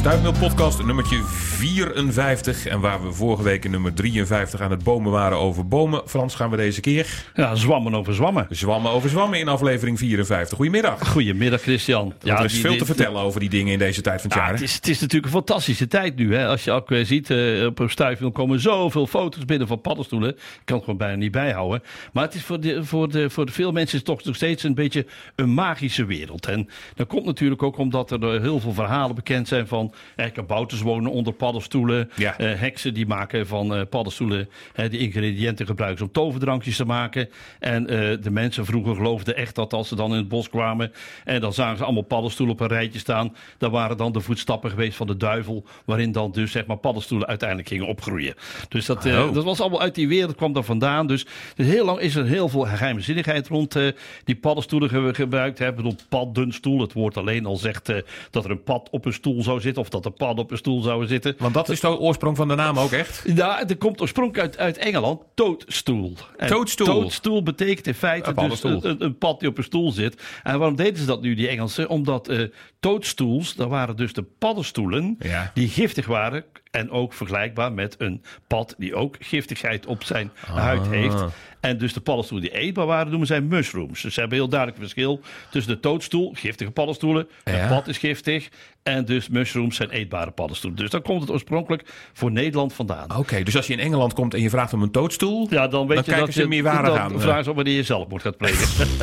Stuifmeel podcast nummertje 54. En waar we vorige week in nummer 53 aan het bomen waren over bomen. Frans, gaan we deze keer Ja, zwammen over zwammen. zwammen over zwammen in aflevering 54. Goedemiddag. Goedemiddag, Christian. Ja, er is die- veel die- te vertellen over die dingen in deze tijd van het Ja, jaar. het, is, het is natuurlijk een fantastische tijd nu. Hè? Als je ook weer ziet, eh, op stuifmeel komen zoveel foto's binnen van paddenstoelen. Ik kan het gewoon bijna niet bijhouden. Maar het is voor, de, voor, de, voor de veel mensen is toch nog steeds een beetje een magische wereld. En dat komt natuurlijk ook omdat er eh, heel veel verhalen bekend zijn van eh, kabouters wonen onder paddenstoelen. Ja. Eh, heksen die maken van eh, paddenstoelen de ingrediënten gebruiken om toverdrankjes te maken. En de mensen vroeger geloofden echt dat als ze dan in het bos kwamen en dan zagen ze allemaal paddenstoelen op een rijtje staan, dan waren dan de voetstappen geweest van de duivel, waarin dan dus zeg maar paddenstoelen uiteindelijk gingen opgroeien. Dus dat, Oh. dat was allemaal uit die wereld kwam daar vandaan. Dus, dus heel lang is er heel veel geheimzinnigheid rond die paddenstoelen ge- gebruikt. Hè. Ik bedoel, paddenstoel, het woord alleen al zegt dat er een pad op een stoel zou zitten of dat er pad op een stoel zouden zitten. Want dat is de oorsprong van de naam ook echt. Ja, er komt oorspronkelijk uit, uit Engeland toadstoel. En Toadstoel. Toadstoel betekent in feite Een dus een, een, een pad die op een stoel zit. En waarom deden ze dat nu, die Engelsen? Omdat eh toadstools, dat waren dus de paddenstoelen Ja. die giftig waren. En ook vergelijkbaar met een pad die ook giftigheid op zijn huid heeft. En dus de paddenstoelen die eetbaar waren, noemen zij mushrooms. Dus ze hebben heel duidelijk verschil tussen de toadstoel, giftige paddenstoelen. Ja. Het pad is giftig. En dus mushrooms zijn eetbare paddenstoelen. Dus daar komt het oorspronkelijk voor Nederland vandaan. Oké, dus als je in Engeland komt en je vraagt om een toadstoel. Ja, dan weet Dan je dat ze je meer waarde dan aan, eh. vragen ze of wanneer je zelf moet gaan plegen.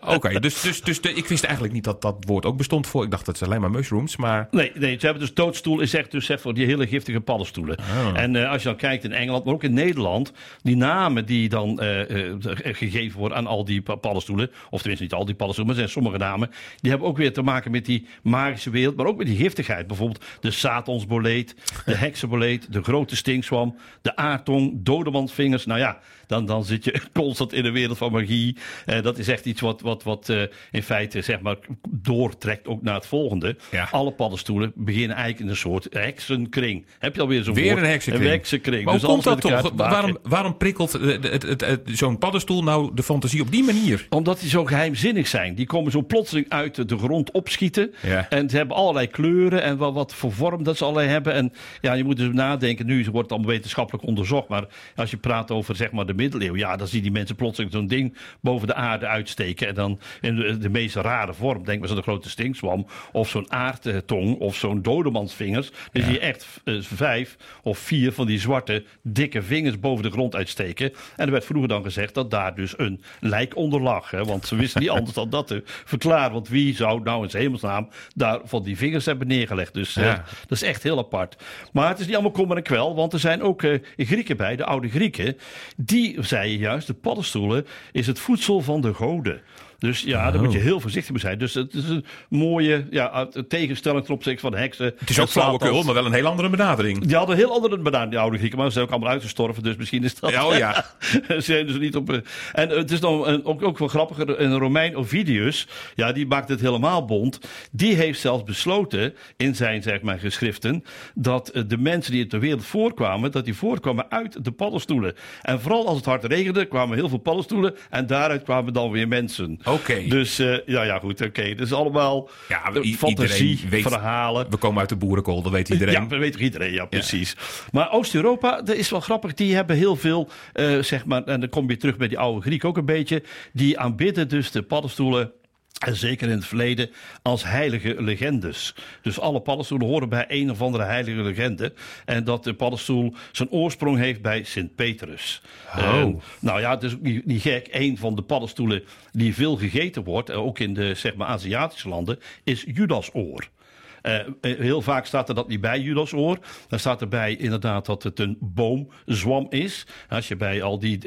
Oké, dus, dus, dus de, ik wist eigenlijk niet dat dat woord ook bestond voor. Ik dacht dat het alleen maar mushrooms, maar. nee, nee, ze hebben dus toadstoel is echt dus voor die hele giftige paddenstoelen. Oh. En eh, als je dan kijkt in Engeland, maar ook in Nederland, die namen die dan eh, eh, gegeven worden aan al die pa- paddenstoelen, of tenminste niet al die paddenstoelen, maar er zijn sommige namen, die hebben ook weer te maken met die magische wereld, maar ook met die giftigheid. Bijvoorbeeld de Satansboleet, de heksenboleet, de grote stinkzwam, de aardtong, dodemansvingers. Nou ja, dan, dan zit je constant in de wereld van magie. Eh, dat is echt iets wat, wat, wat eh, in feite zeg maar doortrekt ook naar het volgende. Ja. Alle paddenstoelen beginnen eigenlijk in een soort heksenkring. Heb je alweer zo'n Weer woord? een heksenkring. Een heksenkring. Maar dus hoe komt dat toch? Waarom, waarom prikkelt eh, zo'n paddenstoel nou de fantasie op die manier? Omdat die zo geheimzinnig zijn. Die komen zo plotseling uit de grond opschieten. Ja. En ze hebben allerlei kleuren en wat, wat voor vorm dat ze allerlei hebben. En ja, je moet dus nadenken. Nu wordt het allemaal wetenschappelijk onderzocht. Maar als je praat over zeg maar de middeleeuwen. Ja, dan zien die mensen plotseling zo'n ding boven de aarde uitsteken. En dan in de, de meest rare vorm. Denk maar zo'n grote stinkzwam. Of zo'n aardtong. Of zo'n dodemansvingers. Dan zie je echt eh, vijf of vier van die zwarte dikke vingers boven de grond uitsteken. En er werd vroeger dan gezegd dat daar dus een lijk onder lag. Hè? Want ze wisten niet anders dan dat te verklaren. Want wie zou nou in zijn hemelsnaam daar van die vingers hebben neergelegd? Dus eh, dat is echt heel apart. Maar het is niet allemaal kommer en kwel. Want er zijn ook eh, Grieken bij, de oude Grieken. Die zeiden juist, de paddenstoelen is het voedsel van de goden. Dus ja, daar moet je heel voorzichtig mee zijn. Dus het is een mooie ja, tegenstelling ten opzichte van de heksen. Het is ook flauwekul, maar wel een heel andere benadering. Die hadden heel andere benadering, die oude Grieken. Maar ze zijn ook allemaal uitgestorven, dus misschien is dat... Ja, oh ja. ze zijn dus niet op... eh, En het is dan een- ook, ook wel grappiger, een Romein Ovidius, ja, die maakt het helemaal bond. Die heeft zelfs besloten in zijn, zeg maar, geschriften, dat eh, de mensen die in de wereld voorkwamen, dat die voorkwamen uit de paddenstoelen. En vooral als het hard regende, kwamen heel veel paddenstoelen en daaruit kwamen dan weer mensen. Oké. Dus, eh, ja, ja, goed, oké. Dus allemaal Ja, fantasie, weet- verhalen. We komen uit de boerenkool, dat weet iedereen. Ja, dat weet iedereen, ja, precies. Maar Oost-Europa, dat is wel grappig. Die hebben heel veel, eh, zeg maar, en dan kom je terug bij die oude Griek ook een beetje. Die aanbidden dus de paddenstoelen. En zeker in het verleden als heilige legendes. Dus alle paddenstoelen horen bij een of andere heilige legende. En dat de paddenstoel zijn oorsprong heeft bij Sint-Petrus. Oh. Eh, nou ja, dus niet, niet gek. Een van de paddenstoelen die veel gegeten wordt, eh, ook in de zeg maar, Aziatische landen, is Judasoor. Eh, eh, heel vaak staat er dat niet bij Judasoor. Dan staat erbij inderdaad dat het een boomzwam is. Als je bij al die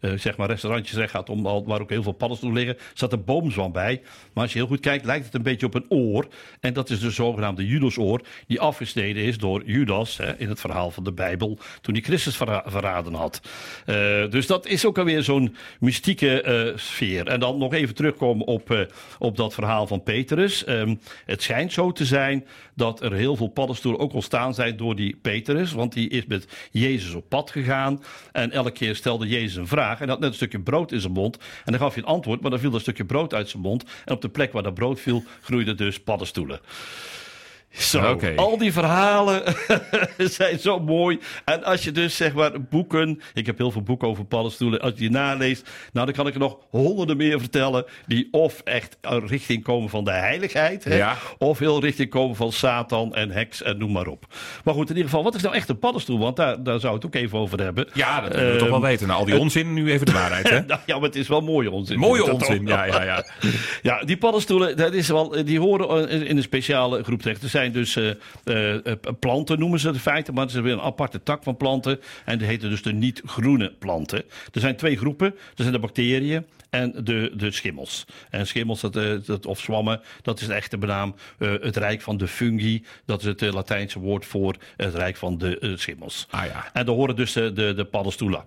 eh, zeg maar restaurantjes weg gaat, om, waar ook heel veel paddenstoelen liggen, staat een boomzwam bij. Maar als je heel goed kijkt, lijkt het een beetje op een oor. En dat is de zogenaamde Judasoor, die afgesneden is door Judas hè, in het verhaal van de Bijbel, toen hij Christus verra- verraden had. Dus dat is ook alweer zo'n mystieke sfeer. En dan nog even terugkomen op, op dat verhaal van Petrus. Ehm, het schijnt zo te zijn dat er heel veel paddenstoelen ook ontstaan zijn door die Petrus. Want die is met Jezus op pad gegaan. En elke keer stelde Jezus een vraag. En had net een stukje brood in zijn mond. En dan gaf hij een antwoord, maar dan viel een stukje brood uit zijn mond. En op de plek waar dat brood viel, groeiden dus paddenstoelen. Zo, al die verhalen zijn zo mooi. En als je dus zeg maar boeken, ik heb heel veel boeken over paddenstoelen, als je die naleest, nou dan kan ik er nog honderden meer vertellen die of echt richting komen van de heiligheid, hè, Ja. of heel richting komen van Satan en heks en noem maar op. Maar goed, in ieder geval, wat is nou echt een paddenstoel? Want daar, daar zou het ook even over hebben. Ja, dat willen we toch wel Ehm, weten. Nou, al die onzin, nu even de waarheid, hè? nou, ja, maar het is wel mooie onzin. Mooie onzin, ja, ja, ja. Ja, die paddenstoelen, dat is wel, die horen in een speciale groep terecht. Er zijn dus eh, eh, eh, planten, noemen ze het in feite, maar het is weer een aparte tak van planten. En die heten dus de niet-groene planten. Er zijn twee groepen. Er zijn de bacteriën en de, de schimmels. En schimmels, dat, dat, of zwammen, dat is de echte benaam. Eh, het rijk van de fungi, dat is het Latijnse woord voor het rijk van de schimmels. Ah ja. En daar horen dus de, de, de paddenstoelen.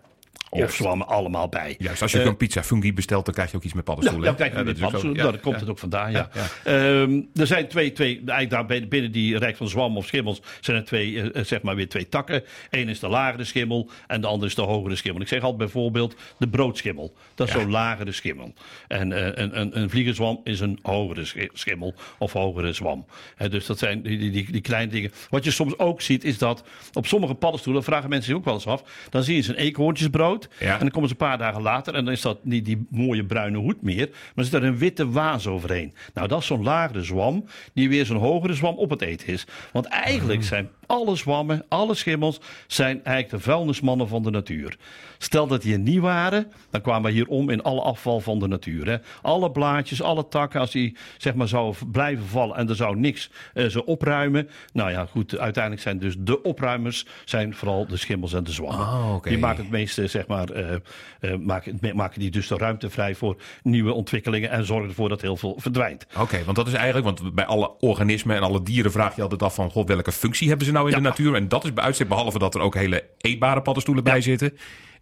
Of Juist. zwammen allemaal bij. Juist, als je een pizza fungi bestelt, dan krijg je ook iets met paddenstoelen. Ja, dan krijg je zo. paddenstoelen. Ja, Nou, daar komt het ook vandaan, ja. Ehm, er zijn twee, twee eigenlijk daar binnen- die rijk van zwam of schimmels zijn er twee, eh, zeg maar weer twee takken. Eén is de lagere schimmel en de andere is de hogere schimmel. Ik zeg altijd bijvoorbeeld de broodschimmel. Dat is zo'n lagere schimmel. En eh, een, een, een vliegenzwam is een hogere schi- schimmel of hogere zwam. Dus dat zijn die, die, die, kleine dingen. Wat je soms ook ziet is dat op sommige paddenstoelen, vragen mensen zich ook wel eens af, dan zie je ze een eekhoorntjesbrood Ja. en dan komen ze een paar dagen later en dan is dat niet die mooie bruine hoed meer, maar zit er een witte waas overheen. Nou, dat is zo'n lagere zwam die weer zo'n hogere zwam op het eten is. Want eigenlijk zijn alle zwammen, alle schimmels, zijn eigenlijk de vuilnismannen van de natuur. Stel dat die er niet waren, dan kwamen we hier om in alle afval van de natuur. Hè. Alle blaadjes, alle takken, als die zeg maar zouden blijven vallen en er zou niks eh, ze opruimen. Nou ja, goed, uiteindelijk zijn dus de opruimers zijn vooral de schimmels en de zwammen. Oh, oké. Die maken het meeste, zeg maar, eh, eh, maken, maken die dus de ruimte vrij voor nieuwe ontwikkelingen en zorgen ervoor dat heel veel verdwijnt. Oké, want dat is eigenlijk, want bij alle organismen en alle dieren vraag je altijd af van, god, welke functie hebben ze nou in Ja. de natuur? En dat is bij uitstek, behalve dat er ook hele eetbare paddenstoelen bij zitten,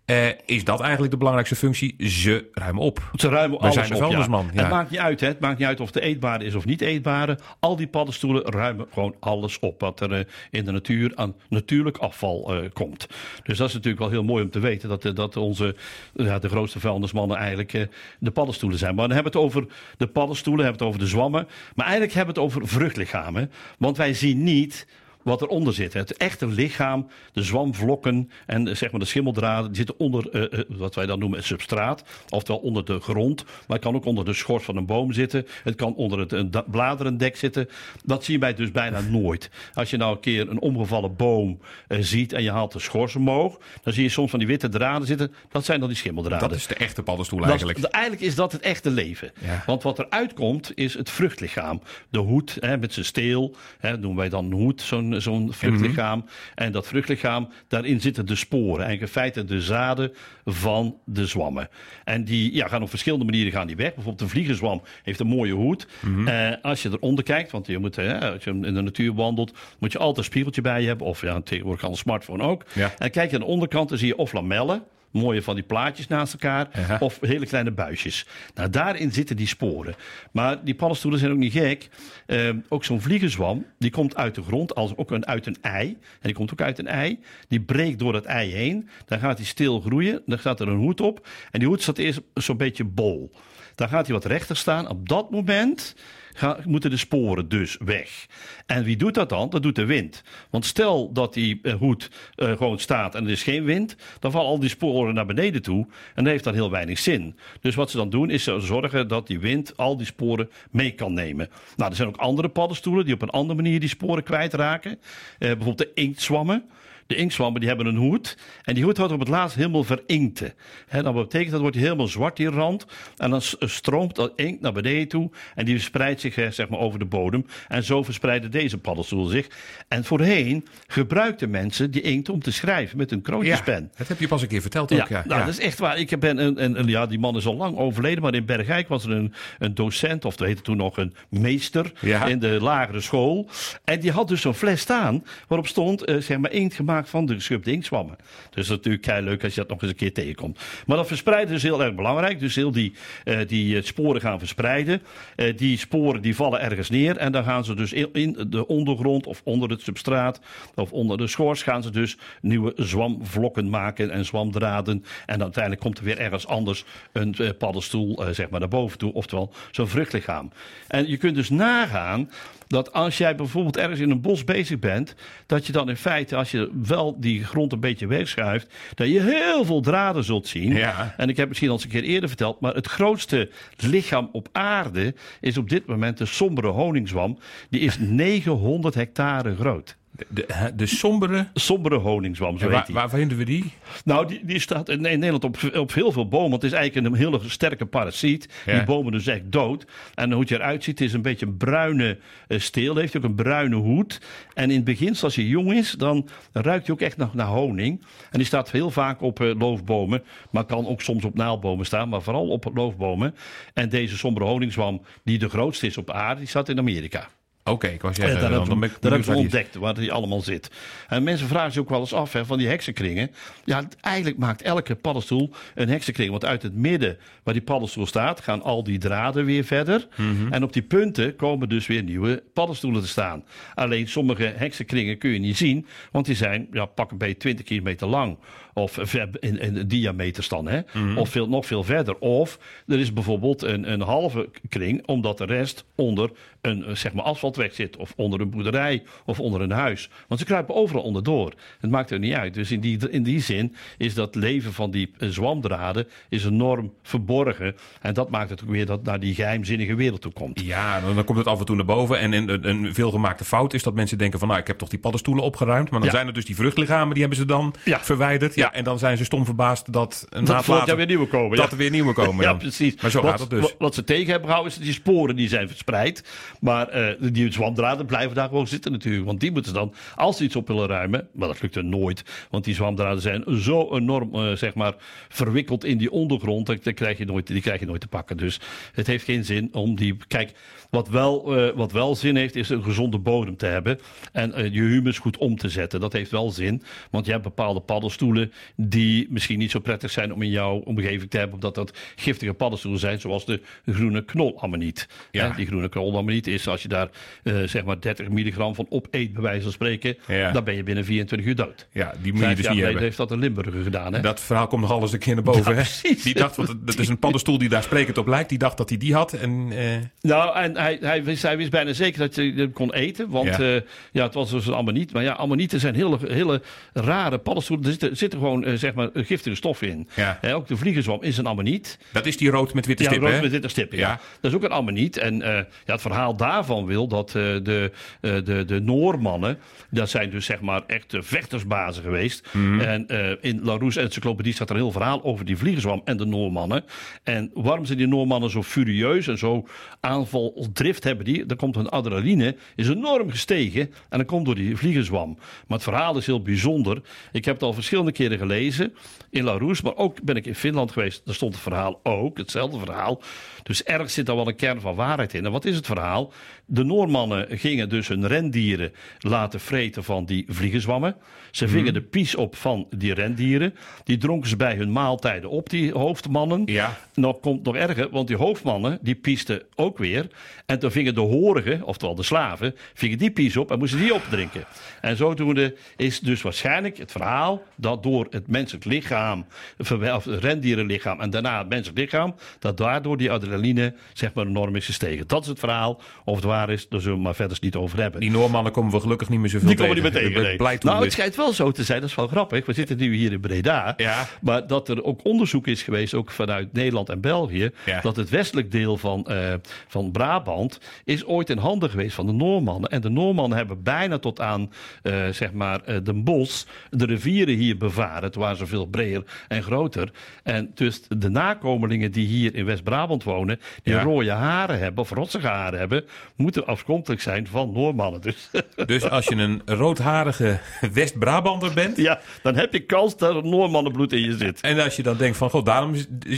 eh, is dat eigenlijk de belangrijkste functie? Ze ruimen op. Ze ruimen alles zijn de vuilnisman, ja. Het maakt niet uit, hè. Het maakt niet uit of het eetbare is of niet eetbare. Al die paddenstoelen ruimen gewoon alles op wat er eh, in de natuur aan natuurlijk afval eh, komt. Dus dat is natuurlijk wel heel mooi om te weten dat, dat onze ja, de grootste vuilnismannen eigenlijk de paddenstoelen zijn. Maar dan hebben we het over de paddenstoelen, hebben we het over de zwammen. Maar eigenlijk hebben we het over vruchtlichamen. Want wij zien niet wat eronder zit. Het echte lichaam, de zwamvlokken en eh, zeg maar de schimmeldraden, die zitten onder eh, eh, wat wij dan noemen het substraat. Oftewel onder de grond. Maar het kan ook onder de schors van een boom zitten. Het kan onder het een bladerendek zitten. Dat zien wij dus bijna nooit. Als je nou een keer een omgevallen boom ziet en je haalt de schors omhoog, dan zie je soms van die witte draden zitten. Dat zijn dan die schimmeldraden. Dat is de echte paddenstoel Dat eigenlijk. eigenlijk is dat het echte leven. Ja. Want wat eruit komt is het vruchtlichaam. De hoed hè, met zijn steel, hè, noemen wij dan een hoed, zo'n zo'n vruchtlichaam. Mhm. En dat vruchtlichaam, daarin zitten de sporen. Eigenlijk in feite de zaden van de zwammen. En die ja, gaan op verschillende manieren gaan die weg. Bijvoorbeeld een vliegenzwam heeft een mooie hoed. Mhm. Eh, als je eronder kijkt, want je moet, hè, als je in de natuur wandelt, moet je altijd een spiegeltje bij je hebben. Of ja, tegenwoordig kan een smartphone ook. Ja. En kijk je aan de onderkant, dan zie je of lamellen. Mooie van die plaatjes naast elkaar. Of hele kleine buisjes. Nou, daarin zitten die sporen. Maar die paddenstoelen zijn ook niet gek. Ehm, ook zo'n vliegenzwam, die komt uit de grond, als ook een, uit een ei. En die komt ook uit een ei. Die breekt door dat ei heen. Dan gaat hij stil groeien. Dan staat er een hoed op. En die hoed staat eerst zo'n beetje bol. Dan gaat hij wat rechter staan. Op dat moment ga- moeten de sporen dus weg. En wie doet dat dan? Dat doet de wind. Want stel dat die eh, hoed eh, gewoon staat en er is geen wind, dan vallen al die sporen naar beneden toe. En dat heeft dan heel weinig zin. Dus wat ze dan doen, is ze zorgen dat die wind al die sporen mee kan nemen. Nou, er zijn ook andere paddenstoelen die op een andere manier die sporen kwijtraken. Eh, bijvoorbeeld de inktzwammen. De inktzwammen die hebben een hoed. En die hoed wordt op het laatst helemaal verinkte. Dat betekent dat wordt helemaal zwart, die rand. En dan s- stroomt dat inkt naar beneden toe. En die verspreidt zich eh, zeg maar, over de bodem. En zo verspreiden deze paddenstoelen zich. En voorheen gebruikten mensen die inkt om te schrijven met een Ja, kroontjespen. dat heb je pas een keer verteld ook. Ja, nou, ja. dat is echt waar. Ik ben een, een, een- ja, die man is al lang overleden, maar in Bergijk was er een, een docent, of dat heette toen nog een meester Ja. in de lagere school. En die had dus zo'n fles staan waarop stond, eh, zeg maar, inkt gemaakt van de geschubde inktzwammen. Dus dat is natuurlijk leuk als je dat nog eens een keer tegenkomt. Maar dat verspreiden is heel erg belangrijk. Dus heel die, uh, die sporen gaan verspreiden. Uh, die sporen die vallen ergens neer. En dan gaan ze dus in de ondergrond of onder het substraat of onder de schors gaan ze dus nieuwe zwamvlokken maken en zwamdraden. En uiteindelijk komt er weer ergens anders een paddenstoel zeg maar naar boven toe. Oftewel zo'n vruchtlichaam. En je kunt dus nagaan dat als jij bijvoorbeeld ergens in een bos bezig bent, dat je dan in feite, als je wel die grond een beetje wegschuift, dat je heel veel draden zult zien. Ja. En ik heb misschien al eens een keer eerder verteld, maar het grootste lichaam op aarde is op dit moment de sombere honingzwam. Die is 900 hectare groot. De, de, de, sombere... Sombere honingzwam, zo waar. Waar vinden we die? Nou, die, die staat in Nederland op, op heel veel bomen. Het is eigenlijk een hele sterke parasiet. Ja. Die bomen dus echt dood. En hoe het eruit ziet, is een beetje een bruine uh, steel. Heeft ook een bruine hoed. En in het begin, als hij jong is, dan ruikt hij ook echt nog naar honing. En die staat heel vaak op uh, loofbomen. Maar kan ook soms op naaldbomen staan. Maar vooral op loofbomen. En deze sombere honingzwam, die de grootste is op aarde, die staat in Amerika. Oké, okay, ik was zeggen, daar dan, hebben dan we, daar hebben we ontdekt waar die allemaal zit. En mensen vragen zich ook wel eens af hè, van die heksenkringen. Ja, eigenlijk maakt elke paddenstoel een heksenkring. Want uit het midden waar die paddenstoel staat, gaan al die draden weer verder. Mhm. Mm -hmm. En op die punten komen dus weer nieuwe paddenstoelen te staan. Alleen sommige heksenkringen kun je niet zien, want die zijn ja, pak een beetje 20 kilometer lang. Of in, in diameters dan, hè? Mhm. Mm -hmm. Of veel, nog veel verder. Of er is bijvoorbeeld een, een halve kring, omdat de rest onder een zeg maar asfaltweg zit. Of onder een boerderij of onder een huis. Want ze kruipen overal onderdoor. Het maakt er niet uit. Dus in die, in die zin is dat leven van die zwamdraden is enorm verborgen. En dat maakt het ook weer dat naar die geheimzinnige wereld toe komt. Ja, dan komt het af en toe naar boven. En een, een veelgemaakte fout is dat mensen denken van... nou, ik heb toch die paddenstoelen opgeruimd. Maar dan Ja. zijn er dus die vruchtlichamen, die hebben ze dan Ja. verwijderd. Ja. En dan zijn ze stom verbaasd dat een Dat later... jaar weer nieuwe komen. dat ja. er weer nieuwe komen Ja, precies. Maar zo wat, gaat het dus. Wat, wat ze tegen hebben gehouden is dat die sporen die zijn verspreid. Maar eh, die zwamdraden blijven daar gewoon zitten natuurlijk. Want die moeten dan, als ze iets op willen ruimen, maar dat lukt er nooit. Want die zwamdraden zijn zo enorm, eh, zeg maar, verwikkeld in die ondergrond. Dat, dat krijg je nooit, die krijg je nooit te pakken. Dus het heeft geen zin om die... Kijk, wat wel, eh, wat wel zin heeft, is een gezonde bodem te hebben. En eh, je humus goed om te zetten. Dat heeft wel zin. Want je hebt bepaalde paddenstoelen die misschien niet zo prettig zijn om in jouw omgeving te hebben. Omdat dat giftige paddenstoelen zijn, zoals de groene knolammoniet. Ja. Die groene knolammoniet is, als je daar eh, zeg maar 30 milligram van opeet, bij wijze van spreken, Ja. dan ben je binnen 24 uur dood. Ja, die moet je dus niet hebben. heeft dat een Limburger gedaan. Hè? Dat verhaal komt nog alles een keer naar boven. Ja, hè? Die dacht, want het is een paddenstoel die daar sprekend op lijkt. Die dacht dat hij die had. En, eh, Nou, en hij, hij, wist, hij wist bijna zeker dat je hem kon eten. Want Ja. ja. ja, het was dus een ammoniet. Maar ja, ammonieten zijn hele, hele rare paddenstoelen. Er zitten, zitten gewoon eh, zeg maar, giftige stoffen in. Ja. Hè, ook de vliegenzwam is een ammoniet. dat is die rood met witte Ja, stippen, rood hè? met witte stippen, ja. Ja. Dat is ook een ammoniet. En eh, ja, het verhaal daarvan wil dat eh, de, eh, de, de Noormannen... dat zijn dus zeg maar echt de vechtersbazen geweest. Mhm. En eh, in Larousse Encyclopedie staat er een heel verhaal over die vliegenzwam en de Noormannen. En waarom zijn die Noormannen zo furieus en zo aanvaldrift hebben die? Dan komt hun adrenaline, is enorm gestegen. En dat komt door die vliegenzwam. Maar het verhaal is heel bijzonder. Ik heb het al verschillende keren gelezen in Larousse. Maar ook ben ik in Finland geweest. Daar stond het verhaal ook, hetzelfde verhaal. Dus ergens zit daar wel een kern van waarheid in. En wat is het verhaal? De Noormannen gingen dus hun rendieren laten vreten van die vliegenzwammen. Ze vingen de pies op van die rendieren. Die dronken ze bij hun maaltijden op, die hoofdmannen. Ja. Nou komt nog erger, want die hoofdmannen die piesten ook weer. En toen vingen de horigen, oftewel de slaven, vingen die pies op en moesten die opdrinken. En zodoende is dus waarschijnlijk het verhaal dat door het menselijk lichaam, of het rendierenlichaam en daarna het menselijk lichaam, dat daardoor die adrenaline zeg maar enorm is gestegen. Dat is het verhaal. Of het waar is, daar zullen we maar verder niet over hebben. Die Noormannen komen we gelukkig niet meer zoveel Die komen niet tegen. meer nee. toen Nou, het schijnt wel zo te zijn, dat is wel grappig. We zitten nu hier in Breda. Ja. Maar dat er ook onderzoek is geweest, ook vanuit Nederland en België. Ja. Dat het westelijk deel van, eh, van Brabant is ooit in handen geweest van de Noormannen. En de Noormannen hebben bijna tot aan eh, zeg maar eh, Den Bosch de rivieren hier bevaren. Toen waren ze veel breder en groter. En dus de nakomelingen die hier in West-Brabant wonen, die Ja. rode haren hebben of rotsige haren hebben, moeten afkomstig zijn van Noormannen. Dus Dus als je een roodharige West-Brabander bent... ja, dan heb je kans dat er Noormannenbloed in je zit. En als je dan denkt van, god, daarom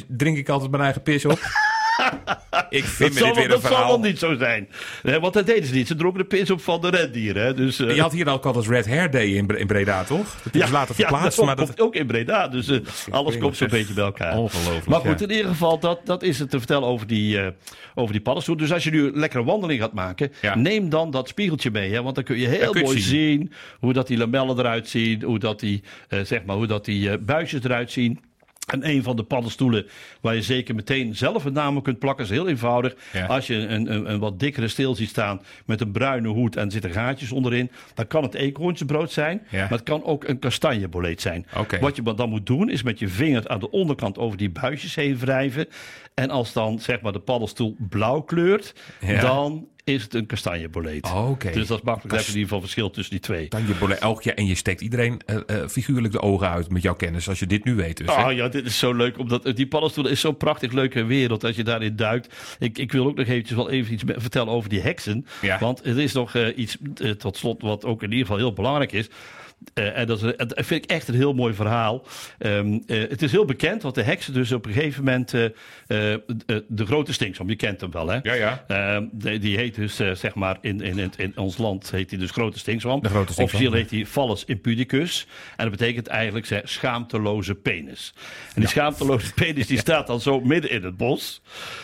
drink ik altijd mijn eigen pis op. Ik vind Dat, me dit weer een dat zal wel niet zo zijn. Nee, want dat deden ze niet. Ze dronken de pis op van de rendieren. Hè? Dus, eh, Je had hier ook al als Red Hair Day in, in Breda, toch? Dat is later verplaatst. dat maar dat, komt ook in Breda. Dus eh, alles komt zo'n beetje bij elkaar. Ongelooflijk, Maar goed, ja. in ieder geval, dat, dat is het te vertellen over die, eh over die paddenstoel. Dus als je nu een lekkere wandeling gaat maken, neem dan dat spiegeltje mee. Hè? Want dan kun je heel je mooi het zien. hoe dat die lamellen eruit zien. Hoe dat die, eh, zeg maar, hoe dat die eh, buisjes eruit zien. En een van de paddenstoelen waar je zeker meteen zelf een naam op kunt plakken is heel eenvoudig. Ja. Als je een, een, een wat dikkere steel ziet staan met een bruine hoed en er zitten gaatjes onderin, dan kan het eekhoornsbrood zijn. Ja. Maar het kan ook een kastanjeboleet zijn. Wat je dan moet doen is met je vinger aan de onderkant over die buisjes heen wrijven. En als dan zeg maar de paddenstoel blauw kleurt, Ja. dan is het een kastanjeboleet. Oh. Dus dat is makkelijk. Dan heb je in ieder geval verschil tussen die twee. jaar en je steekt iedereen eh, eh, figuurlijk de ogen uit met jouw kennis. Als je dit nu weet dus. hè? Oh ja, dit is zo leuk. Omdat eh, die paddenstoel is zo'n prachtig leuke wereld als je daarin duikt. Ik, ik wil ook nog eventjes wel even iets vertellen over die heksen. Ja. Want er is nog iets tot slot wat ook in ieder geval heel belangrijk is. Eh, en dat, is, een- dat vind ik echt een heel mooi verhaal. Ehm, eh, het is heel bekend, want de heksen dus op een gegeven moment... eh, eh, de grote stinksom, je kent hem wel hè? Ja, ja. Ehm, die, die heet dus, zeg maar, in, in, in, in ons land heet hij dus grote stinkzwam. De grote stinkzwam, Officieel heet hij Phallus impudicus. En dat betekent eigenlijk zeg, schaamteloze penis. En die schaamteloze penis die staat dan zo midden in het bos.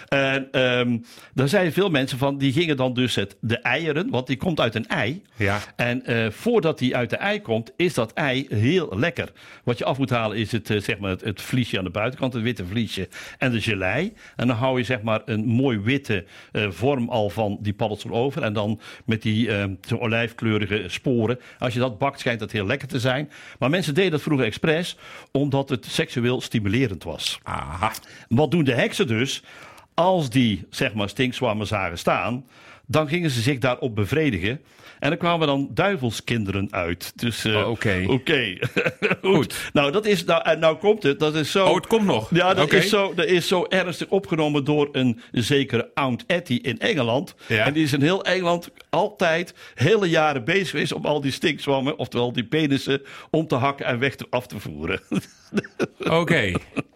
En ehm daar zijn veel mensen van, die gingen dan dus het, de eieren, want die komt uit een ei. Ja. En voordat die uit de ei komt, is dat ei heel lekker. Wat je af moet halen is het, eh, zeg maar het, het vliesje aan de buitenkant, het witte vliesje en de gelei. En dan hou je zeg maar een mooi witte eh, vorm al van die paddenstoel over. En dan met die zo olijfkleurige sporen. Als je dat bakt, schijnt dat heel lekker te zijn. Maar mensen deden dat vroeger expres, omdat het seksueel stimulerend was. Aha. Wat doen de heksen dus? Als die, zeg maar, stinkzwammen zagen staan, dan gingen ze zich daarop bevredigen. En er kwamen dan duivelskinderen uit. Dus, eh, Oh, oké. Goed. Goed. Nou, dat is, nou, en nou komt het. Dat is zo. Oh, het komt nog. Ja, dat, is zo, dat is zo ernstig opgenomen door een zekere Aunt Etty in Engeland. Ja. En die is in heel Engeland altijd hele jaren bezig geweest om al die stinkzwammen, oftewel die penissen, om te hakken en weg te, af te voeren. Oké.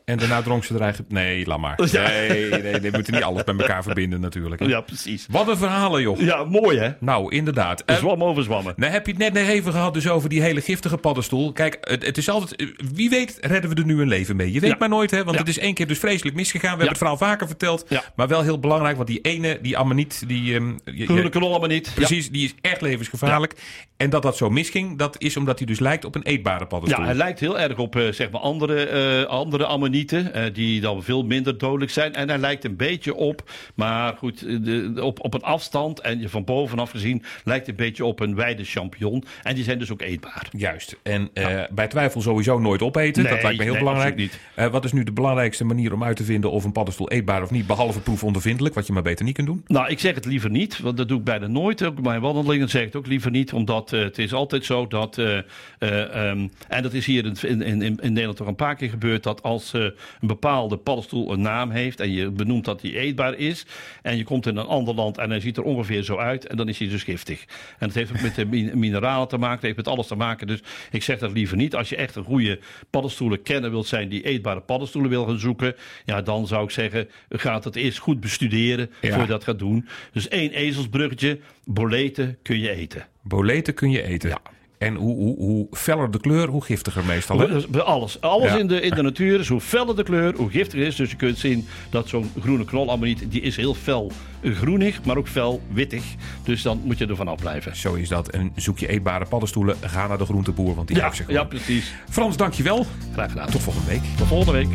En daarna dronk ze er eigenlijk... Nee, laat maar. Ja. Nee, nee, nee, we moeten niet alles met elkaar verbinden natuurlijk. hè. ja, precies. Wat een verhalen, joh. Ja, mooi hè? Nou, inderdaad. Eh, Zwam over zwammen. nou heb je het net nog even gehad dus over die hele giftige paddenstoel. Kijk, het, het is altijd... Wie weet redden we er nu een leven mee. Je weet Ja. maar nooit, hè. Want Ja. het is één keer dus vreselijk misgegaan. We hebben het verhaal vaker verteld. Ja. Maar wel heel belangrijk, want die ene, die ammoniet... Die, ehm, Groene knol niet. Precies, die is echt levensgevaarlijk. En dat dat zo misging, dat is omdat hij dus lijkt op een eetbare Ja, paddenstoel. hij lijkt heel erg op eh, zeg maar andere, eh, andere ammonieten, eh, die dan veel minder dodelijk zijn. En hij lijkt een beetje op, maar goed, eh, de, op, op een afstand en je van bovenaf gezien lijkt een beetje op een wijde champignon. En die zijn dus ook eetbaar. Juist. En bij twijfel sowieso nooit opeten. Nee, dat lijkt me heel nee, belangrijk. niet. Wat is nu de belangrijkste manier om uit te vinden of een paddenstoel eetbaar of niet? Behalve proefondervindelijk, wat je maar beter niet kunt doen. Nou, ik zeg het liever niet, want dat doe ik bijna nooit. Ook mijn wandelingen zeg ik het ook liever niet, omdat het is altijd zo dat, eh, eh, ehm, en dat is hier in, in, in, in Nederland toch een paar keer gebeurd, dat als een bepaalde paddenstoel een naam heeft en je benoemt dat die eetbaar is, en je komt in een ander land en hij ziet er ongeveer zo uit, en dan is hij dus giftig. En het heeft ook met de min- mineralen te maken, het heeft met alles te maken. Dus ik zeg dat liever niet. Als je echt een goede paddenstoelen kenner wilt zijn, die eetbare paddenstoelen wil gaan zoeken, ja, dan zou ik zeggen, ga het eerst goed bestuderen Ja. voor je dat gaat doen. Dus één ezelsbruggetje, boleten kun je eten. Boleten kun je eten. Ja. En hoe, hoe, hoe feller de kleur, hoe giftiger meestal. Hè? Alles. Alles Ja. in, de, in de natuur is hoe feller de kleur, hoe giftiger het is. Dus je kunt zien dat zo'n groene knolammoniet, die is heel fel groenig, maar ook fel wittig. Dus dan moet je ervan afblijven. Zo is dat. En zoek je eetbare paddenstoelen, ga naar de groenteboer, want die Ja, heeft ze ja, precies. Frans, dankjewel. Graag gedaan. Tot volgende week. Tot volgende week.